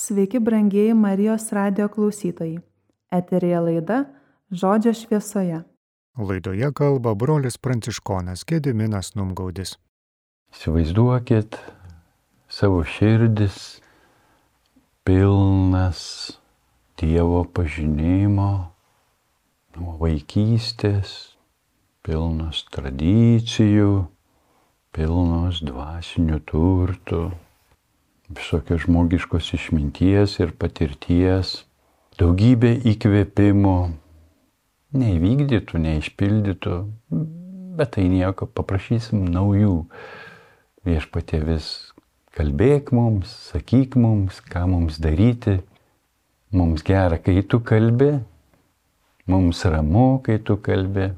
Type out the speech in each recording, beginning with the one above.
Sveiki, brangieji Marijos radio klausytojai. Eterija laida Žodžio šviesoje. Laidoje kalba brolis Pranciškonas Gediminas Numgaudis. Įsivaizduokit savo širdis pilnas Dievo pažinimo nuo vaikystės, pilnos tradicijų, pilnos dvasinių turtų, visokios žmogiškos išminties ir patirties, daugybė įkvėpimų, neįvykdytų, neišpildytų, bet tai nieko, paprašysim naujų. Viešpatė vis kalbėk mums, sakyk mums, ką mums daryti. Mums gera, kai tu kalbi, mums ramu, kai tu kalbi.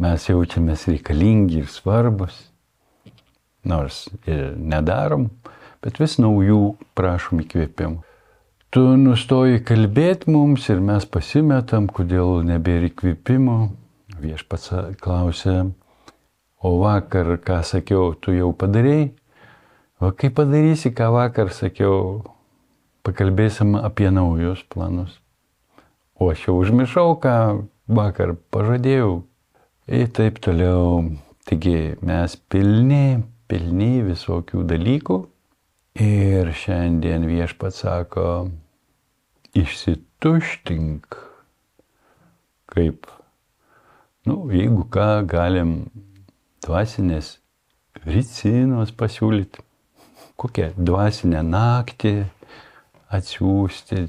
Mes jaučiamės reikalingi ir svarbus, nors ir nedarom, bet vis naujų prašom įkvėpimų. Tu nustoji kalbėti mums ir mes pasimetam, kodėl nebėra įkvėpimo. Viešpats klausė, o vakar, ką sakiau, tu jau padarėjai? O kai padarysi, ką vakar sakiau, pakalbėsim apie naujus planus. O aš jau užmiršau, ką vakar pažadėjau. Ir taip toliau. Taigi mes pilni, pilni visokių dalykų, Ir šiandien viešpat sako, išsituštink, kaip, nu, jeigu ką, galim dvasinės ricinos pasiūlyti, kokią dvasinę naktį atsiųsti,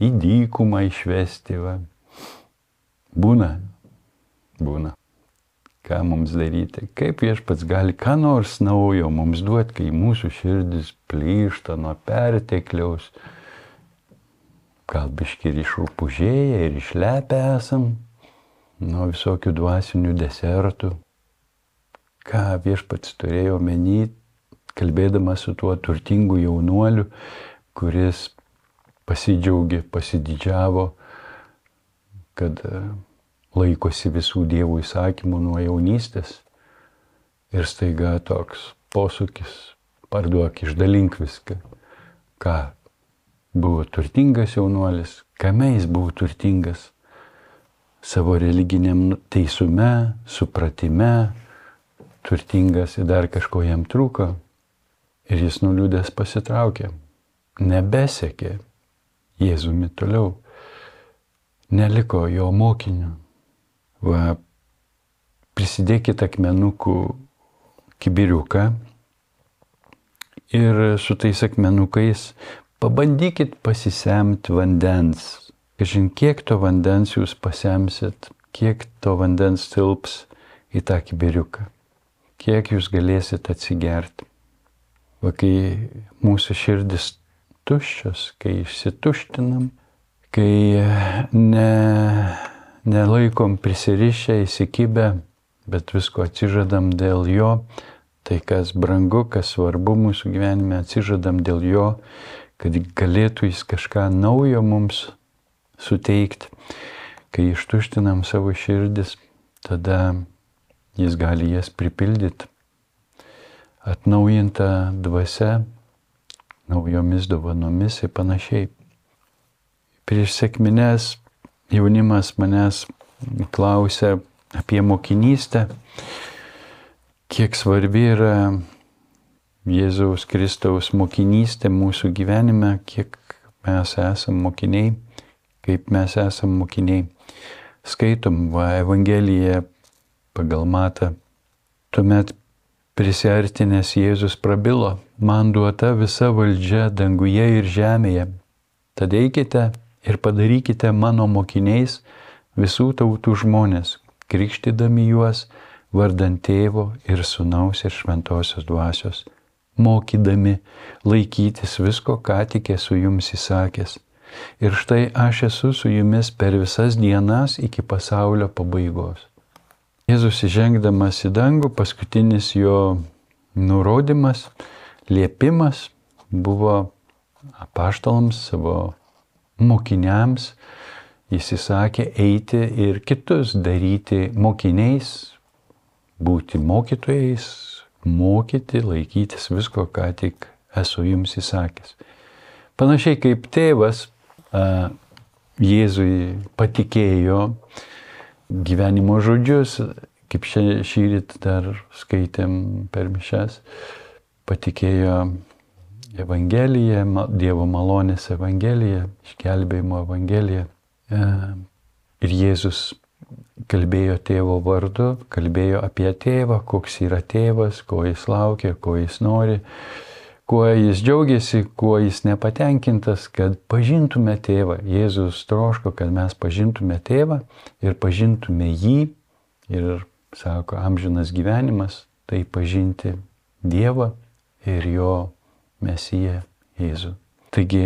į dykumą išvesti. Va. Būna, būna ką mums daryti, kaip viešpats gali ką nors naujo mums duoti, kai mūsų širdis plyšta nuo pertekliaus, gal biški ir išrūpužėję ir išlepę esam nuo visokių dvasinių desertų. Ką viešpats turėjo menyti, kalbėdamas su tuo turtingu jaunuoliu, kuris pasidžiaugė, pasididžiavo, kad laikosi visų dievų įsakymų nuo jaunystės ir staiga toks posūkis, parduok, išdalink viską. Ką buvo turtingas jaunuolis, kame jis buvo turtingas? Savo religiniam teisume, supratime, turtingas ir dar kažko jam trūko. Ir jis nuliūdęs pasitraukė, nebesekė Jėzumi toliau, neliko jo mokiniu. Va, prisidėkit akmenukų kibiriuką ir su tais akmenukais pabandykit pasisemti vandens. Kažin kiek to vandens jūs pasemsit, kiek to vandens tilps į tą kibiriuką, kiek jūs galėsit atsigerti. Va kai mūsų širdis tuščios, kai išsituštinam, kai ne nelaikom prisirišę, įsikibę, bet visko atsižadam dėl jo, tai kas brangu, kas svarbu mūsų gyvenime, atsižadam dėl jo, kad galėtų jis kažką naujo mums suteikti. Kai ištuštinam savo širdis, tada jis gali jas pripildyti. Atnaujinta dvasia, naujomis dovanomis ir panašiai. Prieš sėkmines jaunimas manęs klausia apie mokinystę, kiek svarbi yra Jėzaus Kristaus mokinystė mūsų gyvenime, kiek mes esame mokiniai, kaip mes esame mokiniai. Skaitom va, Evangeliją pagal matą. Tuomet prisartinęs Jėzus prabilo, man duota visa valdžia danguje ir žemėje. Tad eikite ir padarykite mano mokiniais visų tautų žmonės, krikštydami juos vardant tėvo ir sunaus ir šventosios dvasios, mokydami laikytis visko, ką tik esu jums įsakęs. Ir štai aš esu su jumis per visas dienas iki pasaulio pabaigos. Jėzus įžengdamas į dangų, paskutinis jo nurodymas, liepimas buvo apaštalams savo mokiniams jis įsakė eiti ir kitus daryti mokiniais, būti mokytojais, mokyti, laikytis visko, ką tik esu jums įsakęs. Panašiai kaip tėvas a, Jėzui patikėjo gyvenimo žodžius, kaip šį rytą dar skaitėm per mišes, patikėjo Evangeliją, Dievo malonės Evangeliją, išgelbėjimo Evangeliją. E, ir Jėzus kalbėjo tėvo vardu, kalbėjo apie tėvą, koks yra tėvas, ko jis laukia, ko jis nori, kuo jis džiaugiasi, kuo jis nepatenkintas, kad pažintume tėvą. Jėzus troško, kad mes pažintume tėvą ir pažintume jį. Ir sako, amžinas gyvenimas tai pažinti Dievą ir jo Mesiją Jėzų. Taigi,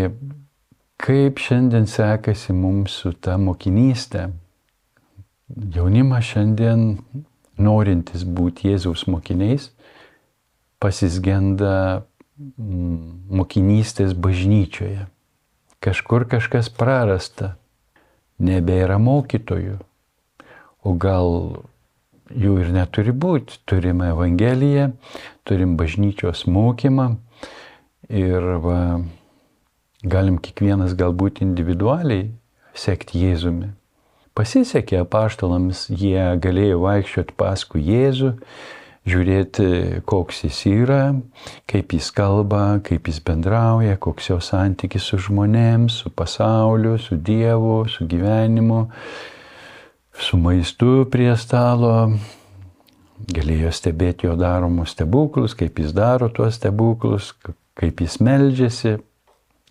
kaip šiandien sekasi mums su ta mokinystė? Jaunimas šiandien norintis būti Jėzaus mokiniais pasisgenda mm, mokinystės bažnyčioje. Kažkur kažkas prarasta, nebėra mokytojų. O gal jų ir neturi būti. Turime Evangeliją, turim bažnyčios mokymą ir va, galim kiekvienas galbūt individualiai sekti Jėzumi. Pasisekė apaštalams, jie galėjo vaikščioti paskui Jėzų, žiūrėti, koks jis yra, kaip jis kalba, kaip jis bendrauja, koks jo santykis su žmonėms, su pasauliu, su Dievu, su gyvenimu su maistu prie stalo, galėjo stebėti jo daromus stebuklus, kaip jis daro tuos stebuklus, kaip jis meldžiasi.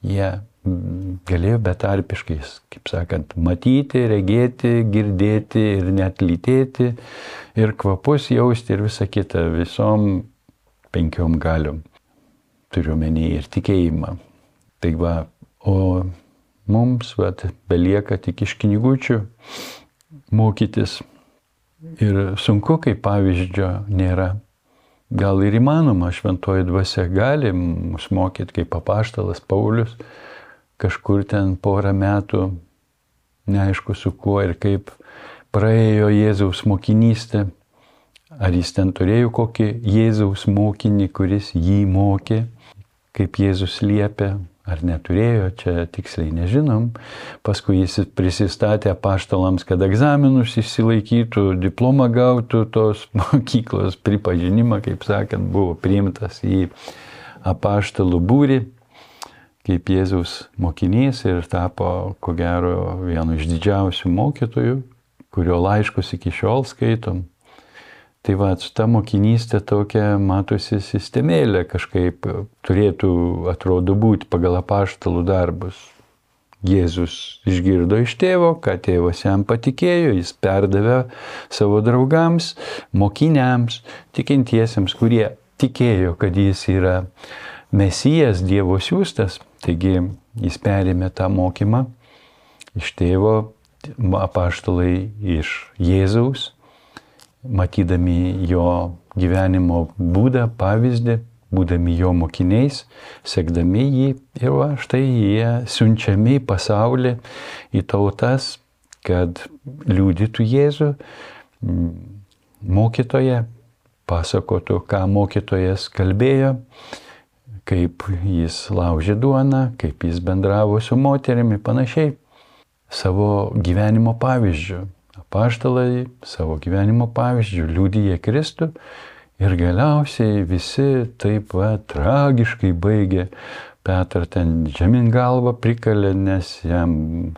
Jie mm, galėjo betarpiškai, kaip sakant, matyti, regėti, girdėti ir net lytėti ir kvapus jausti ir visą kitą visom penkiom galiom. Turiu menį ir tikėjimą. Tai va, o mums, va, belieka tik iš knygučių mokytis. Ir sunku, kai pavyzdžio nėra. Gal ir įmanoma, šventoji dvasia gali mus mokyti kaip apaštalas Paulius, kažkur ten porą metų, neaišku su kuo ir kaip praėjo Jėzaus mokinystė. Ar jis ten turėjo kokį Jėzaus mokinį, kuris jį mokė, kaip Jėzus liepia, Ar neturėjo, čia tiksliai nežinom. Paskui jis prisistatė paštalams, kad egzaminus išsilaikytų, diplomą gautų tos mokyklos pripažinimą, kaip sakant, buvo priimtas į apaštalų būrį kaip Jėzaus mokinys ir tapo, ko gero, vienu iš didžiausių mokytojų, kurio laiškus iki šiol skaitom. Tai va, ta mokinystė tokia matosi sistemėlė kažkaip turėtų, atrodo, būti pagal apaštalų darbus. Jėzus išgirdo iš tėvo, ką tėvas jam patikėjo, jis perdavė savo draugams, mokiniams, tikintiesiems, kurie tikėjo, kad jis yra mesijas, Dievo siūstas. Taigi jis perėmė tą mokymą iš tėvo, apaštalai iš Jėzaus matydami jo gyvenimo būdą, pavyzdį, būdami jo mokiniais, sekdami jį. Ir va, štai jie siunčiami į pasaulį, į tautas, kad liūdytų Jėzų, mokytoje, pasakotų, ką mokytojas kalbėjo, kaip jis laužė duoną, kaip jis bendravo su moterimi, panašiai, savo gyvenimo pavyzdžių paštalai savo gyvenimo pavyzdžių liūdija Kristų ir galiausiai visi taip va tragiškai baigė. Petras ten žemyn galvą prikalė, nes jam,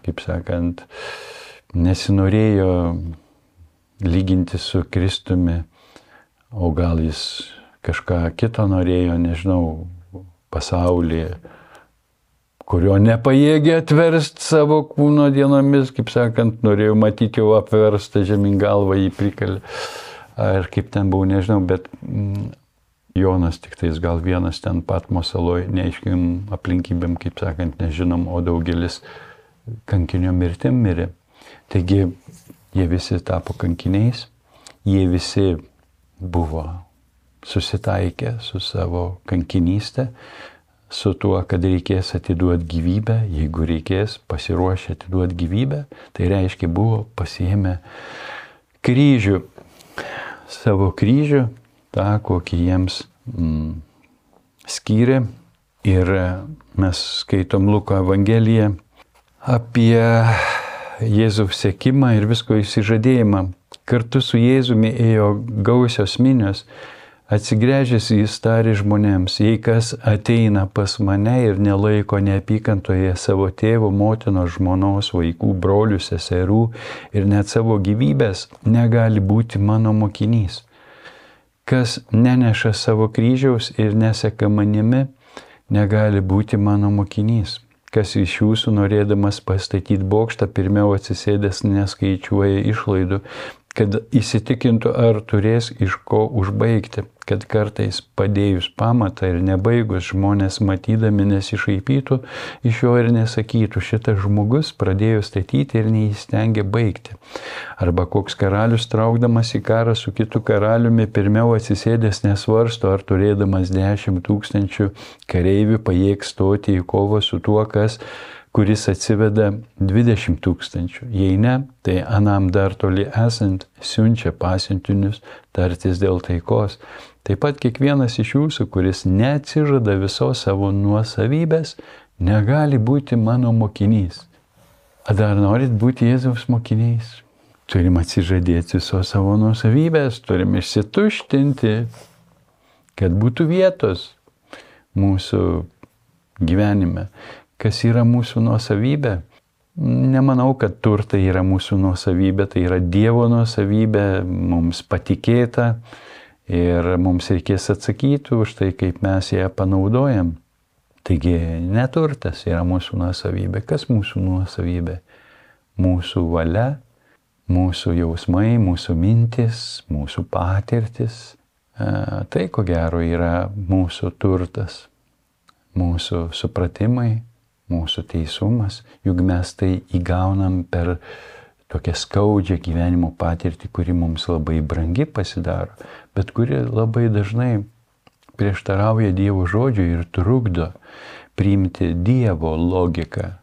kaip sakant, nesinorėjo lyginti su Kristumi, o gal jis kažką kito norėjo, nežinau, pasaulyje kurio nepajėgė atverst savo kūno dienomis, kaip sakant, norėjau matyti jau apverstą žemyn galvą į prikalį. Ar kaip ten buvo, nežinau, bet mm, Jonas tik tais gal vienas ten Patmo saloje, neaiškiam aplinkybėm, kaip sakant, nežinom, o daugelis kankinio mirtim mirė. Taigi jie visi tapo kankiniais, jie visi buvo susitaikę su savo kankinystė, su tuo, kad reikės atiduoti gyvybę, jeigu reikės pasiruošę atiduoti gyvybę, tai reiškia buvo pasiėmę kryžių, savo kryžių, tą, kokį jiems mm, skyrė Ir mes skaitom Luko Evangeliją apie Jėzaus sėkimą ir visko įsižadėjimą. Kartu su Jėzumi ėjo gausios minios. Atsigręžęs jis tarė žmonėms, jei kas ateina pas mane ir nelaiko neapykantoje savo tėvo, motinos, žmonos, vaikų, brolių, seserų ir net savo gyvybės, negali būti mano mokinys. Kas neneša savo kryžiaus ir neseka manimi, negali būti mano mokinys. Kas iš jūsų norėdamas pastatyti bokštą, pirmiau atsisėdęs neskaičiuoja išlaidų, kad įsitikintų, ar turės iš ko užbaigti, kad kartais padėjus pamatą ir nebaigus žmonės matydami nesišaipytų iš jo ir nesakytų, šitas žmogus pradėjo statyti ir neįstengė baigti. Arba koks karalius traukdamas į karą su kitu karaliumi pirmiau atsisėdęs nesvarsto, ar turėdamas dešimt tūkstančių kareivių pajėgs stoti į kovą su tuo, kas kuris atsiveda 20 tūkstančių. Jei ne, tai anam dar toli esant siunčia pasiuntinius tartis dėl taikos. Taip pat kiekvienas iš jūsų, kuris neatsižada visos savo nuosavybės, negali būti mano mokinys. Ar dar norit būti Jėzaus mokiniais? Turim atsižadėti visos savo nuosavybės, turim išsituštinti, kad būtų vietos mūsų gyvenime kas yra mūsų nuosavybė. Nemanau, kad turtai yra mūsų nuosavybė, tai yra Dievo nuosavybė, mums patikėta ir mums reikės atsakyti už tai, kaip mes ją panaudojam. Taigi neturtas yra mūsų nuosavybė. Kas mūsų nuosavybė? Mūsų valia, mūsų jausmai, mūsų mintis, mūsų patirtis. Tai ko gero yra mūsų turtas, mūsų supratimai, mūsų teisumas, juk mes tai įgaunam per tokią skaudžią gyvenimo patirtį, kuri mums labai brangi pasidaro, bet kuri labai dažnai prieštarauja Dievo žodžiui ir trukdo priimti Dievo logiką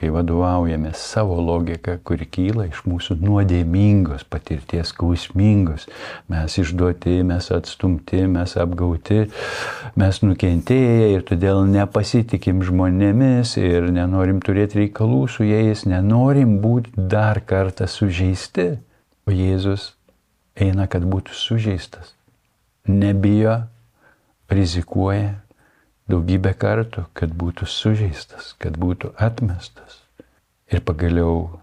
kai vadovaujame savo logiką, kuri kyla iš mūsų nuodėmingos patirties, skausmingos. Mes išduoti, mes atstumti, mes apgauti, mes nukentėję ir todėl nepasitikim žmonėmis ir nenorim turėti reikalų su jais, nenorim būti dar kartą sužeisti. O Jėzus eina, kad būtų sužeistas. Nebijo, rizikuoja, daugybę kartų, kad būtų sužeistas, kad būtų atmestas. Ir pagaliau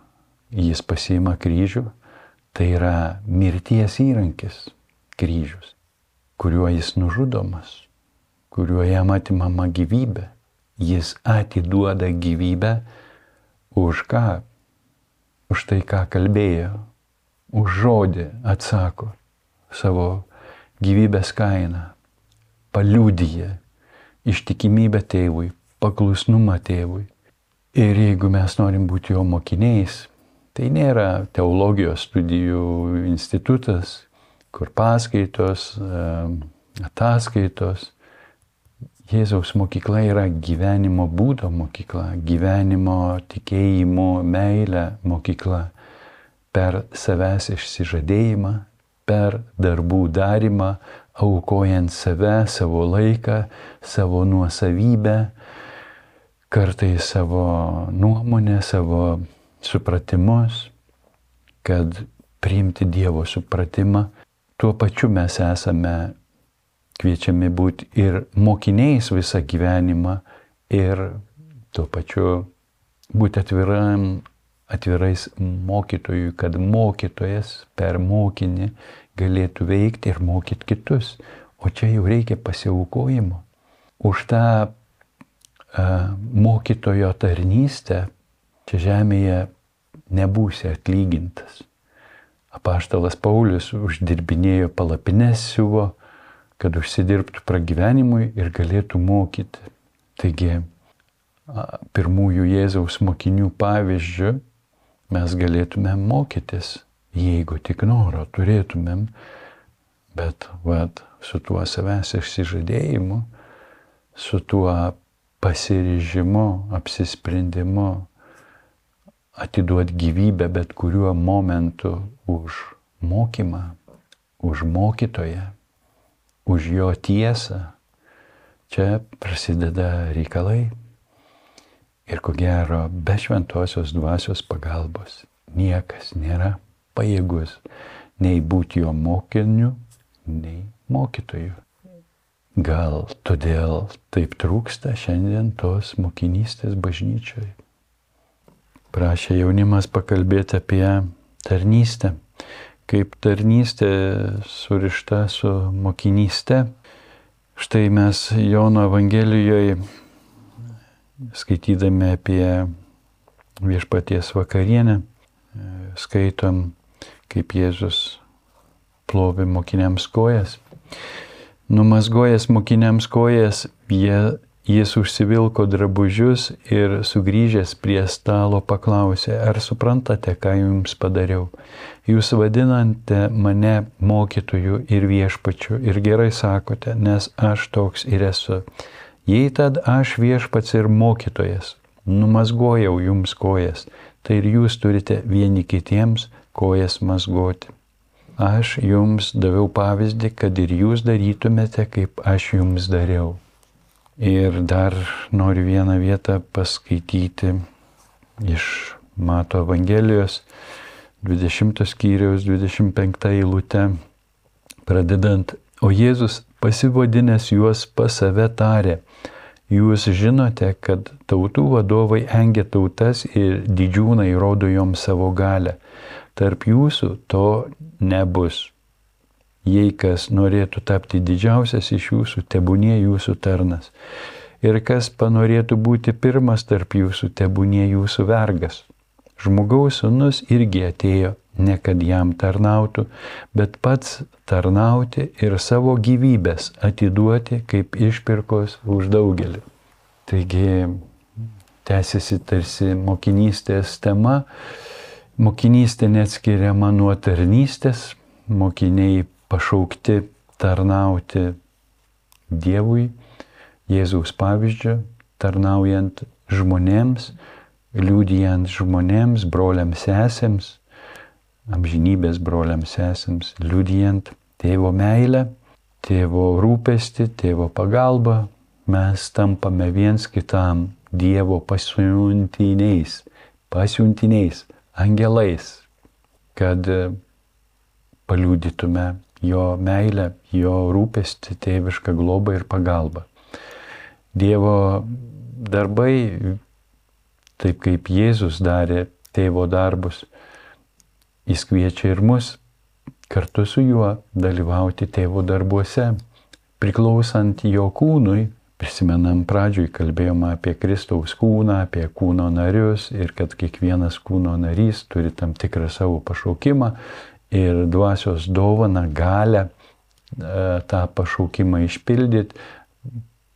jis pasiima kryžių, tai yra mirties įrankis kryžius, kuriuo jis nužudomas, kuriuo jam atimama gyvybė. Jis atiduoda gyvybę už ką? Už tai, ką kalbėjo, už žodį atsako savo gyvybės kainą, paliudyje ištikimybę tėvui, paklusnumą tėvui. Ir jeigu mes norim būti jo mokiniais, tai nėra teologijos studijų institutas, kur paskaitos, ataskaitos. Jėzaus mokykla yra gyvenimo būdo mokykla, gyvenimo tikėjimo, meilę mokykla. Per savęs išsižadėjimą, per darbų darimą, aukojant save, savo laiką, savo nuosavybę, kartai savo nuomonę, savo supratimus, kad priimti Dievo supratimą, tuo pačiu mes esame kviečiami būti ir mokiniais visą gyvenimą ir tuo pačiu būti atviram, atvirais mokytojui, kad mokytojas per mokinį galėtų veikti ir mokyti kitus. O čia jau reikia pasiaukojimo. Už tą uh, mokytojo tarnystę čia žemėje nebūsi atlygintas. Apaštalas Paulius uždirbinėjo palapines siuvo, kad užsidirbtų pragyvenimui ir galėtų mokyti. Taigi, pirmųjų Jėzaus mokinių pavyzdžių mes galėtume mokytis jeigu tik noro turėtumėm, bet vat, su tuo savęs išsižadėjimu, su tuo pasiryžimu, apsisprendimu atiduoti gyvybę bet kuriuo momentu už mokymą, už mokytoją, už jo tiesą, čia prasideda reikalai. Ir ko gero, be šventosios dvasios pagalbos niekas nėra pajėgus nei būti jo mokiniu, nei mokytoju. Gal todėl taip trūksta šiandien tos mokinystės bažnyčioje. Prašė jaunimas pakalbėti apie tarnystę, kaip tarnystė surišta su mokinyste. Štai mes Jono Evangelijoje skaitydami apie viešpaties vakarienę, skaitom, kaip Jėzus plovi mokiniams kojas. Numasgojęs mokiniams kojas, jie, jis užsivilko drabužius ir sugrįžęs prie stalo paklausė, ar suprantate, ką jums padariau. Jūs vadinate mane mokytoju ir viešpačiu ir gerai sakote, nes aš toks ir esu. Jei tad aš viešpats ir mokytojas, numasgojau jums kojas, tai ir jūs turite vieni kitiems kojas mazgoti. Aš jums daviau pavyzdį, kad ir jūs darytumėte, kaip aš jums dariau. Ir dar noriu vieną vietą paskaityti iš Mato Evangelijos 20 skyriaus 25 eilutę, pradedant, o Jėzus pasivadinęs juos pas save tarė, jūs žinote, kad tautų vadovai engia tautas ir didžiūnai rodo joms savo galę tarp jūsų to nebus. Jei kas norėtų tapti didžiausias iš jūsų, tebūnie jūsų tarnas. Ir kas panorėtų būti pirmas tarp jūsų, tebūnie jūsų vergas. Žmogaus sunus irgi atėjo, ne kad jam tarnautų, bet pats tarnauti ir savo gyvybės atiduoti kaip išpirkos už daugelį. Taigi tęsiasi tarsi mokinystės tema Mokinystė neatskiriama nuo tarnystės, mokiniai pašaukti tarnauti Dievui, Jėzaus pavyzdžiu, tarnaujant žmonėms, liūdijant žmonėms, broliams sesėms, amžinybės broliams sesėms, liūdijant tėvo meilę, tėvo rūpestį, tėvo pagalbą, mes tampame viens kitam Dievo pasiuntiniais, pasiuntiniais angelais, kad e, paliūdytume jo meilę, jo rūpestį, tėvišką globą ir pagalbą. Dievo darbai, taip kaip Jėzus darė tėvo darbus, jis kviečia ir mus kartu su juo dalyvauti tėvo darbuose, priklausant jo kūnui, Prisimenam, pradžioj kalbėjom apie Kristaus kūną, apie kūno narius ir kad kiekvienas kūno narys turi tam tikrą savo pašaukimą ir dvasios dovana galę e, tą pašaukimą išpildyti,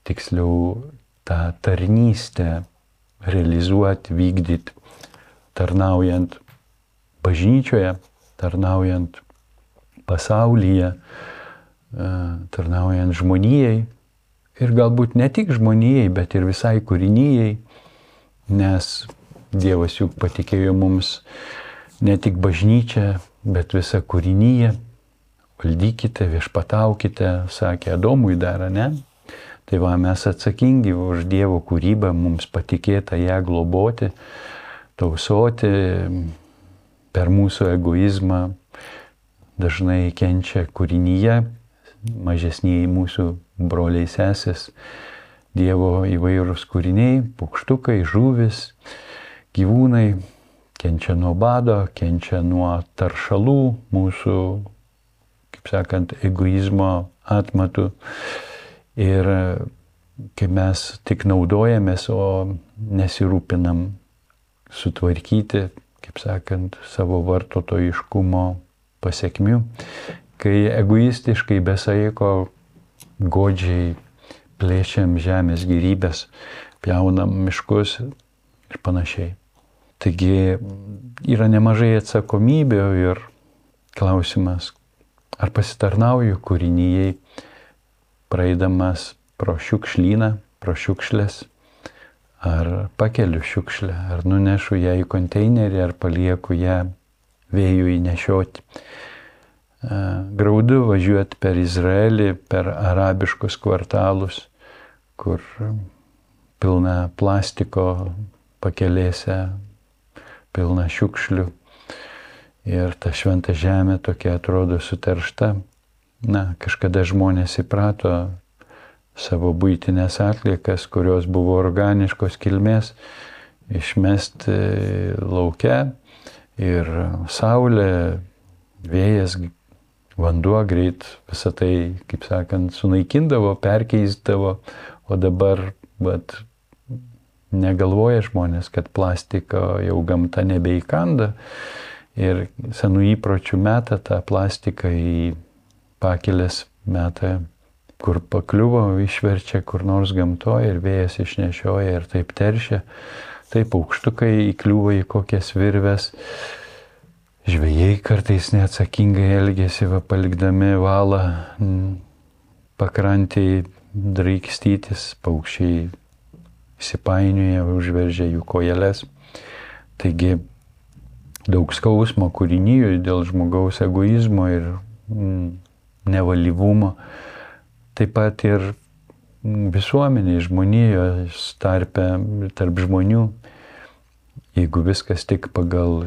tiksliau tą tarnystę realizuoti, vykdyti, tarnaujant bažnyčioje, tarnaujant pasaulyje, e, tarnaujant žmonijai ir galbūt ne tik žmonijai, bet ir visai kūrinyjei, nes Dievas juk patikėjo mums ne tik bažnyčią, bet visą kūrinyje. Valdykite, viešpataukite, sakė Adomui dar, ne? Tai va, mes atsakingi už Dievo kūrybą, mums patikėta ją globoti, tausoti, per mūsų egoizmą dažnai kenčia kūrinyje, mažesniai mūsų broliai sesės, Dievo įvairūs kūriniai, paukštukai, žuvis, gyvūnai kenčia nuo bado, kenčia nuo taršalų, mūsų, kaip sakant, egoizmo atmatų. Ir kai mes tik naudojamės, o nesirūpinam sutvarkyti, kaip sakant, savo vartotojiškumo pasiekmių, kai egoistiškai besaiko godžiai plėšiam žemės gyrybės, pjaunam miškus ir panašiai. Taigi yra nemažai atsakomybių ir klausimas, ar pasitarnauju kūrinyjei, praeidamas pro šiukšlyną, pro šiukšlės, ar pakeliu šiukšlę, ar nunešu ją į konteinerį, ar palieku ją vėjų įnešioti graudu važiuoti per Izraelį, per arabiškus kvartalus, kur pilna plastiko pakelėse, pilna šiukšlių. Ir ta šventa žemė tokia atrodo suteršta. Na, kažkada žmonės įprato savo būtinės atliekas, kurios buvo organiškos kilmės, išmesti laukia ir saulė, vėjas, vanduo greit visą tai, kaip sakant, sunaikindavo, perkeisdavo, o dabar, bet negalvoja žmonės, kad plastiko jau gamta nebeįkanda ir senų įpročių meta tą plastiką į pakelės metą, kur pakliuvo, išverčia kur nors gamtoje ir vėjas išnešioja ir taip teršia. Taip aukštukai įkliūva į kokias virves. Žvėjai kartais neatsakingai elgėsi, va, palikdami valą pakrantį draikstytis, paukščiai įsipainioja, užveržia jų kojelės. Taigi daug skausmo kūrinyjų dėl žmogaus egoizmo ir mm, nevalyvumo. Taip pat ir visuomeniai, žmonijos tarpe, tarp žmonių, jeigu viskas tik pagal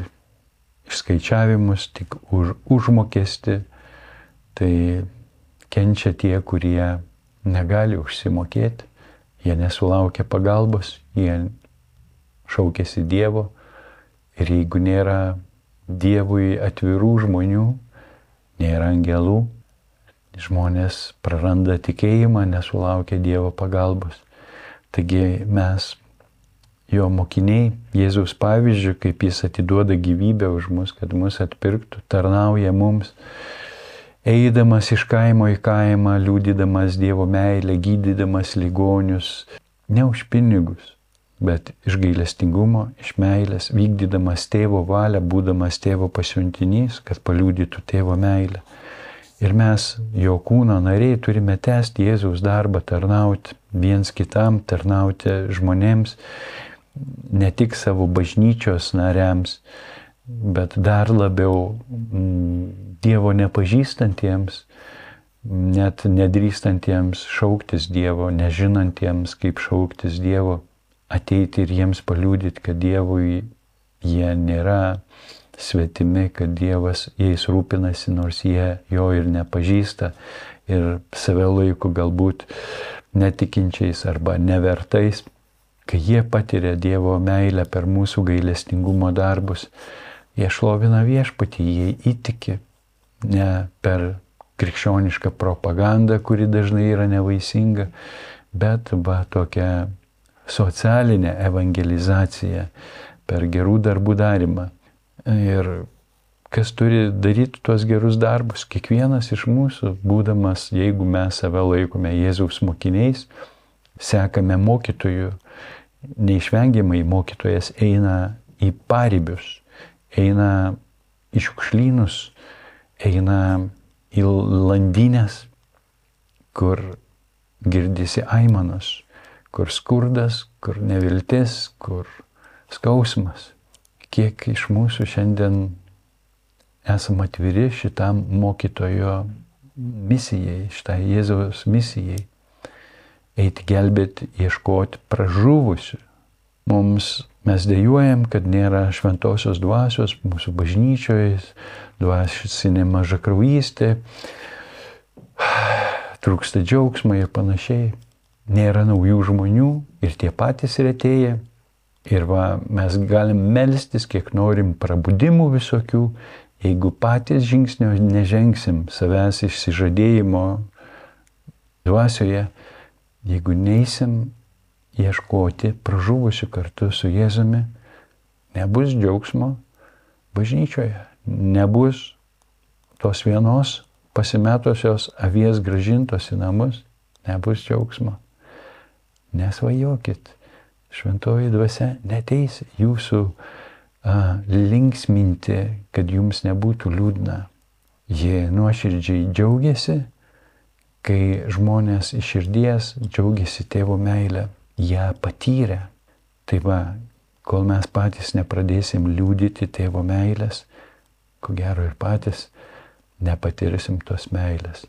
išskaičiavimus, tik už užmokesti, tai kenčia tie, kurie negali užsimokėti Jie nesulaukia pagalbos, jie šaukėsi Dievo ir jeigu nėra Dievui atvirų žmonių, nėra angelų, žmonės praranda tikėjimą, nesulaukia Dievo pagalbos. Taigi mes, jo mokiniai, Jėzaus pavyzdžių, kaip jis atiduoda gyvybę už mus, kad mus atpirktų, tarnauja mums eidamas iš kaimo į kaimą, liūdydamas Dievo meilę, gydydamas ligonius, ne už pinigus, bet iš gailestingumo, iš meilės, vykdydamas tėvo valią, būdamas tėvo pasiuntinys, kad paliūdytų tėvo meilę. Ir mes, jo kūno nariai, turime tęsti Jėzaus darbą, tarnauti viens kitam, tarnauti žmonėms, ne tik savo bažnyčios nariams, bet dar labiau mm, Dievo nepažįstantiems, net nedrįstantiems šauktis Dievo, nežinantiems, kaip šauktis Dievo, ateiti ir jiems paliūdyti, kad Dievui jie nėra svetimi, kad Dievas jais rūpinasi, nors jie jo ir nepažįsta ir save laiko galbūt netikinčiais arba nevertais, kai jie patiria Dievo meilę per mūsų gailestingumo darbus, jie šlovina viešpatį, jie įtiki, ne per krikščionišką propagandą, kuri dažnai yra nevaisinga, bet va tokia socialinė evangelizacija per gerų darbų darimą. Ir kas turi daryti tuos gerus darbus? Kiekvienas iš mūsų, būdamas, jeigu mes save laikome Jėzaus mokiniais, sekame mokytojų, neišvengiamai mokytojas eina į paribius, eina į šiukšlynus, eina į landynės, kur girdisi aimanos, kur skurdas, kur neviltis, kur skausmas. Kiek iš mūsų šiandien esame atviri šitam mokytojo misijai, šitai Jėzaus misijai. Eiti gelbėti, ieškoti pražuvusių. Mums mes dėjojam, kad nėra šventosios dvasios mūsų bažnyčioje, dvasinė maža kraujystė, trūksta džiaugsmo ir panašiai. Nėra naujų žmonių ir tie patys retėja. Ir va, mes galim melstis, kiek norim prabudimų visokių, jeigu patys žingsnio nežengsim savęs išsižadėjimo dvasioje, jeigu neisim ieškoti pražuvusių kartu su Jėzumi, nebus džiaugsmo bažnyčioje nebus tos vienos pasimetusios avies gražintos į namus, nebus džiaugsmo. Nesvajokit, šventoji dvasia neteis jūsų a, linksminti, kad jums nebūtų liūdna. Jie nuoširdžiai džiaugiasi, kai žmonės iš širdies džiaugiasi tėvo meilę, ją patyrė. Tai va, kol mes patys nepradėsim liūdyti tėvo meilės, ko gero ir patys nepatirsim tos meilės.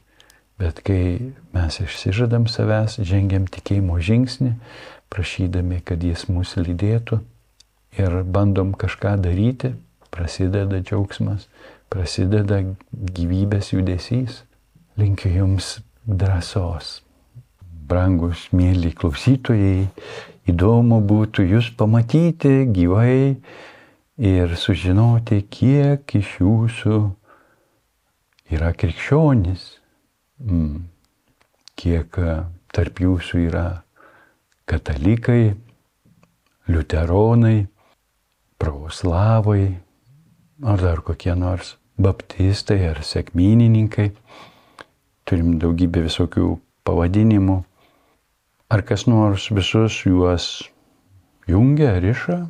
Bet kai mes išsižadam savęs, žengiam tikėjimo žingsnį, prašydami, kad jis mūsų lydėtų ir bandom kažką daryti, prasideda džiaugsmas, prasideda gyvybės judesys. Linkiu Jums drąsos. Brangus, mėly klausytojai, įdomu būtų Jūs pamatyti gyvai ir sužinoti, kiek iš Jūsų yra krikščionis mm, kiek e, tarp jūsų yra katalikai, liuteronai, pravoslavai, ar dar kokie nors baptistai ar sėkminininkai. Turim daugybę visokių pavadinimų. Ar kas nors visus juos jungia, riša?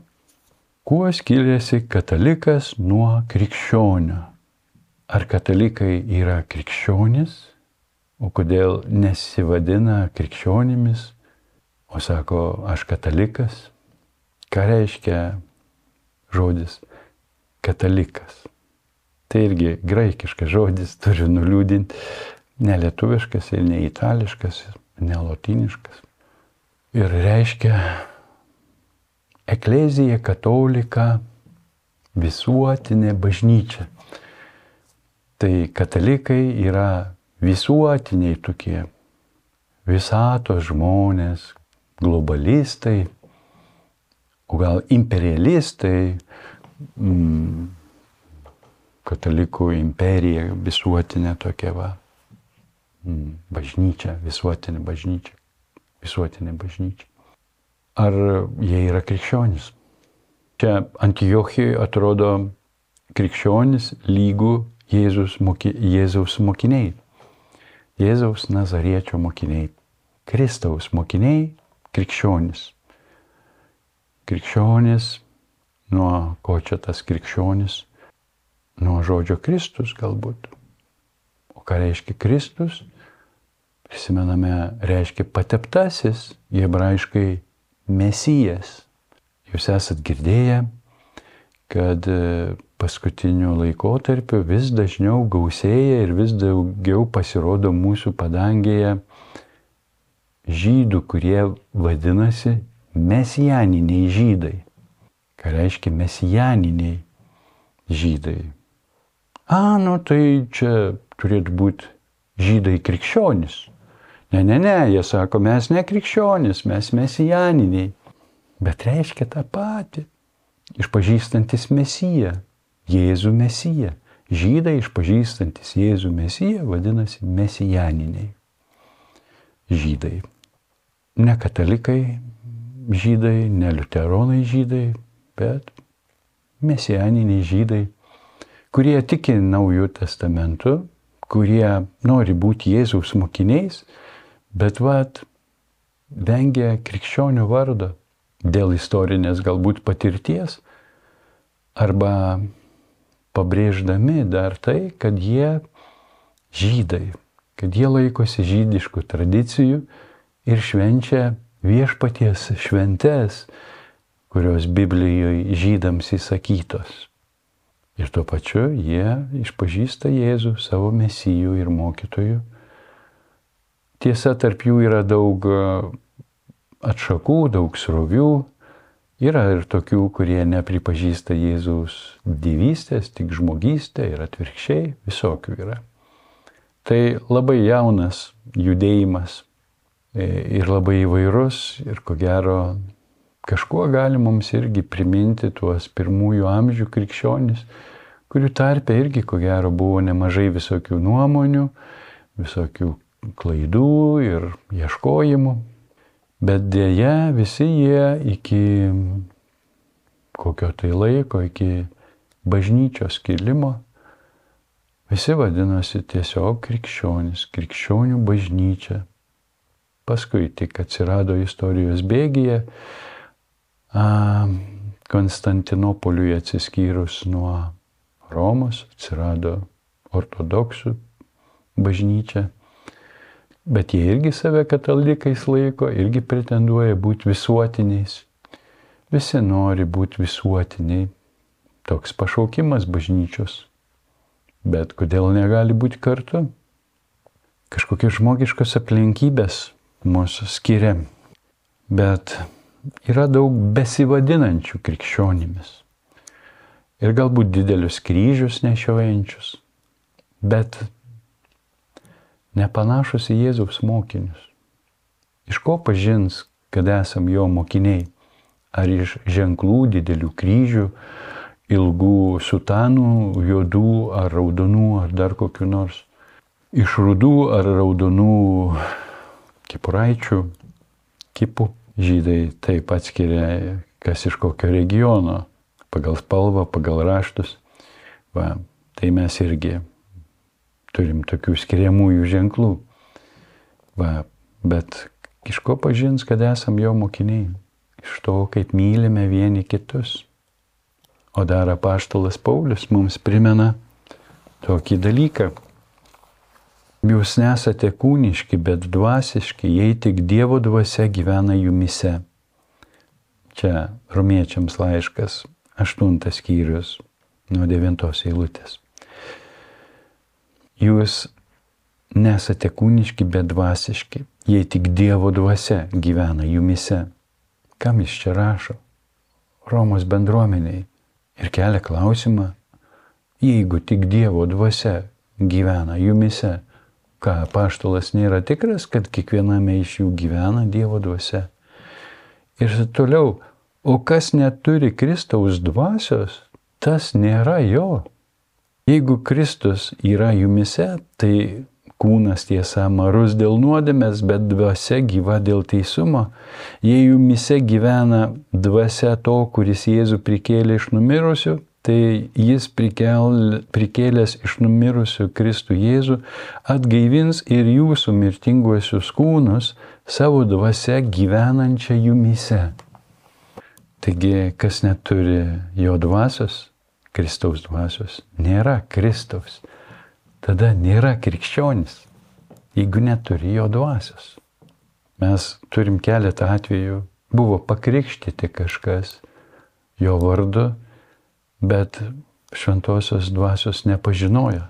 Kuo skiriasi katalikas nuo krikščionio? Ar katalikai yra krikščionis? O kodėl nesivadina krikščionimis, o sako, aš katalikas? Ką reiškia žodis katalikas? Tai irgi graikiškas žodis turi nuliūdinti, ne lietuviškas ir ne itališkas, ne lotiniškas. Ir reiškia eklezija katolika visuotinė bažnyčia. Tai katalikai yra visuotiniai tokie visatos žmonės, globalistai, o gal imperialistai, mm, katalikų imperija visuotinė tokia va, bažnyčia, visuotinė bažnyčia, visuotinė bažnyčia. Ar jie yra krikščionis? Čia Antijochijoje atrodo krikščionis lygų Jėzus, moki, Jėzaus mokiniai. Jėzaus Nazariečio mokiniai, Kristaus mokiniai, krikščionis. Krikščionis, nuo ko čia tas krikščionis? Nuo žodžio Kristus galbūt. O ką reiškia Kristus? Prisimename, reiškia pateptasis, hebrajiškai mesijas. Jūs esat girdėję, kad paskutiniu laikotarpiu vis dažniau gausėja ir vis daugiau pasirodo mūsų padangėje žydų, kurie vadinasi mesijaniniai žydai. Ką reiškia mesijaniniai žydai? A, nu tai čia turėtų būti žydai krikščionis. Ne, ne, ne, jie sako, mes ne krikščionis, mes mesijaniniai. Bet reiškia tą patį. Išpažįstantis mesiją. Jėzų Mesiją. Žydai išpažįstantis Jėzų Mesiją vadinasi mesijaniniai žydai. Ne katalikai žydai, ne liuteronai žydai, bet mesijaniniai žydai, kurie tiki naujų testamentų, kurie nori būti Jėzaus mokiniais, bet vad vengia krikščionių vardo dėl istorinės galbūt patirties arba pabrėždami dar tai, kad jie žydai, kad jie laikosi žydiškų tradicijų ir švenčia viešpaties šventes, kurios Biblijoje žydams įsakytos. Ir tuo pačiu jie išpažįsta Jėzų savo mesijų ir mokytojų. Tiesa, tarp jų yra daug atšakų, daug srovių, Yra ir tokių, kurie nepripažįsta Jėzaus gyvystės, tik žmogystę ir atvirkščiai, visokių yra. Tai labai jaunas judėjimas e, ir labai įvairus ir ko gero kažkuo gali mums irgi priminti tuos pirmųjų amžių krikščionis, kurių tarpe irgi ko gero buvo nemažai visokių nuomonių, visokių klaidų ir ieškojimų, Bet dėja visi jie iki kokio tai laiko, iki bažnyčios kilimo, visi vadinosi tiesiog krikščionis, krikščionių bažnyčia. Paskui tik atsirado istorijos bėgyje, Konstantinopoliui atsiskyrus nuo Romos, atsirado ortodoksų bažnyčia. Bet jie irgi save katalikais laiko, irgi pretenduoja būti visuotiniais. Visi nori būti visuotiniai. Toks pašaukimas bažnyčios. Bet kodėl negali būti kartu? kažkokios žmogiškos aplinkybės mūsų skiria, bet yra daug besivadinančių krikščionimis. Ir galbūt didelius kryžius nešiojančius, bet nepanašus į Jėzaus mokinius. Iš ko pažins, kad esam jo mokiniai? Ar iš ženklų didelių kryžių, ilgų sutanų, juodų ar raudonų ar dar kokiu nors? Iš rudų ar raudonų kipuraičių, kipų žydai taip atskiria, kas iš kokio regiono, pagal spalvą, pagal raštus. Va, tai mes irgi turim tokių skiriamųjų ženklų. Va, bet iš ko pažins, kad esam jo mokiniai? Iš to, kaip mylime vieni kitus. O dar apaštalas Paulius mums primena tokį dalyką. Jūs nesate kūniški, bet dvasiški, jei tik Dievo dvasia gyvena jumise. Čia romiečiams laiškas, aštuntas skyrius, nuo devintos eilutės. Jūs nesate kūniški, bet dvasiški, jei tik Dievo dvasia gyvena jumise. Kam jis čia rašo? Romos bendruomeniai. Ir kelia klausimą, jeigu tik Dievo dvasia gyvena jumise, ką paštolas nėra tikras, kad kiekviename iš jų gyvena Dievo dvasia. Ir toliau, o kas neturi Kristaus dvasios, tas nėra jo. Jeigu Kristus yra jumise, tai kūnas tiesa marus dėl nuodėmės, bet dvasia gyva dėl teisumo. Jei jumise gyvena dvasia to, kuris Jėzų prikėlė iš numirusių, tai jis prikel, prikėlęs iš numirusių Kristų Jėzų atgaivins ir jūsų mirtinguosius kūnus savo dvasia gyvenančią jumise. Taigi, kas neturi jo dvasios, Kristaus dvasios, nėra Kristaus, tada nėra krikščionis, jeigu neturi jo dvasios. Mes turim keletą atvejų, buvo pakrikštyti kažkas jo vardu, bet šventosios dvasios nepažinojo,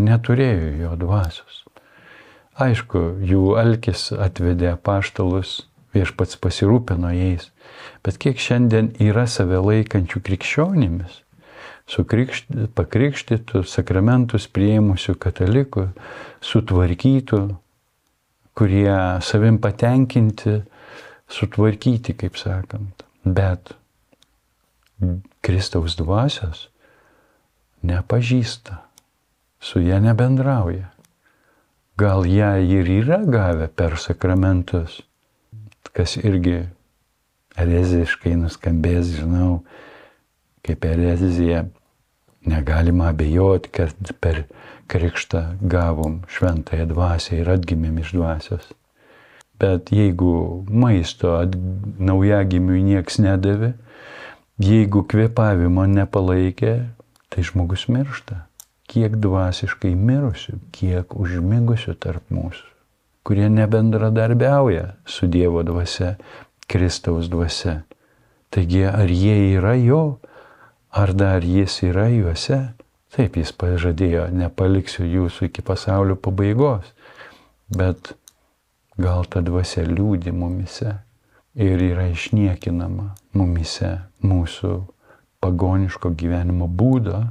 neturėjo jo dvasios. Aišku, jų alkis atvedė paštalus, viešpats pasirūpino jais, bet kiek šiandien yra save laikančių krikščionimis, pakrikštytų, sakramentus prieimusių katalikų, sutvarkytų, kurie savim patenkinti, sutvarkyti, kaip sakant. Bet Kristaus dvasios nepažįsta, su ją nebendrauja. Gal ją ir yra gavę per sakramentus, kas irgi ereziškai nuskambės, žinau, kaip erezija Negalima abejoti, kad per krikštą gavom šventąją dvasę ir atgimėm iš dvasios. Bet jeigu maisto naujagimiui nieks nedavė, jeigu kvėpavimo nepalaikė, tai žmogus miršta. Kiek dvasiškai mirusių, kiek užmigusių tarp mūsų, kurie nebendradarbiauja su Dievo dvasia, Kristaus dvasia. Taigi ar jie yra jo Ar dar jis yra juose? Taip, jis pažadėjo, nepaliksiu jūsų iki pasaulio pabaigos, bet gal ta dvasia liūdi mumise ir yra išniekinama mumise mūsų pagoniško gyvenimo būdo,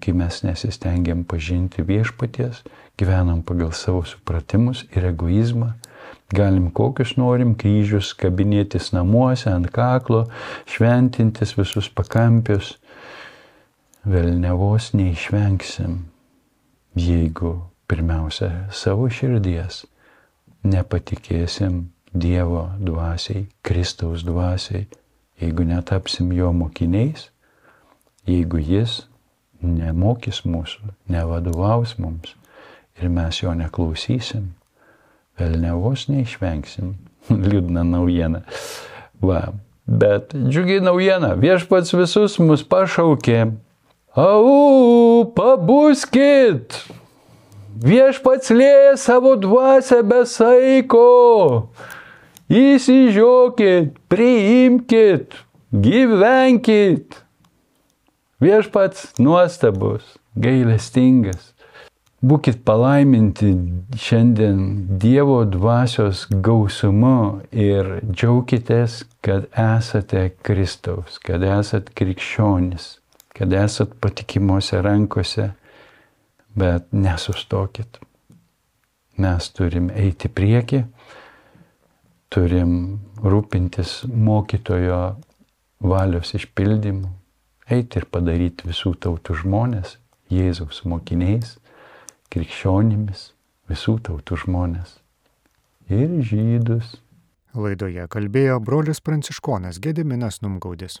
kai mes nesistengiam pažinti viešpaties, gyvenam pagal savo supratimus ir egoizmą, galim kokius norim kryžius kabinėtis namuose ant kaklo, šventintis visus pakampius, velnevos neišvengsim, jeigu pirmiausia savo širdies nepatikėsim Dievo dvasiai, Kristaus dvasiai, jeigu netapsim jo mokiniais, jeigu jis nemokys mūsų, nevadovaus mums ir mes jo neklausysim, velnevos neišvengsim. Liūdna naujiena. Va. Bet džiugi naujiena, viešpats visus mus pašaukė Au, pabuskit! Viešpats lėja savo dvasę be saiko. Įsižiokit, priimkit, gyvenkit. Viešpats nuostabus, gailestingas. Būkit palaiminti šiandien Dievo dvasios gausumu ir džiaukitės, kad esate Kristaus, kad esate krikščionis, kad esate patikimuose rankose, bet nesustokit. Mes turim eiti prieki, turim rūpintis mokytojo valios išpildymu, eiti ir padaryti visų tautų žmonės, Jėzaus mokiniais krikščionimis, visų tautų žmonės ir žydus. Laidoje kalbėjo brolis pranciškonas Gediminas Numgaudis.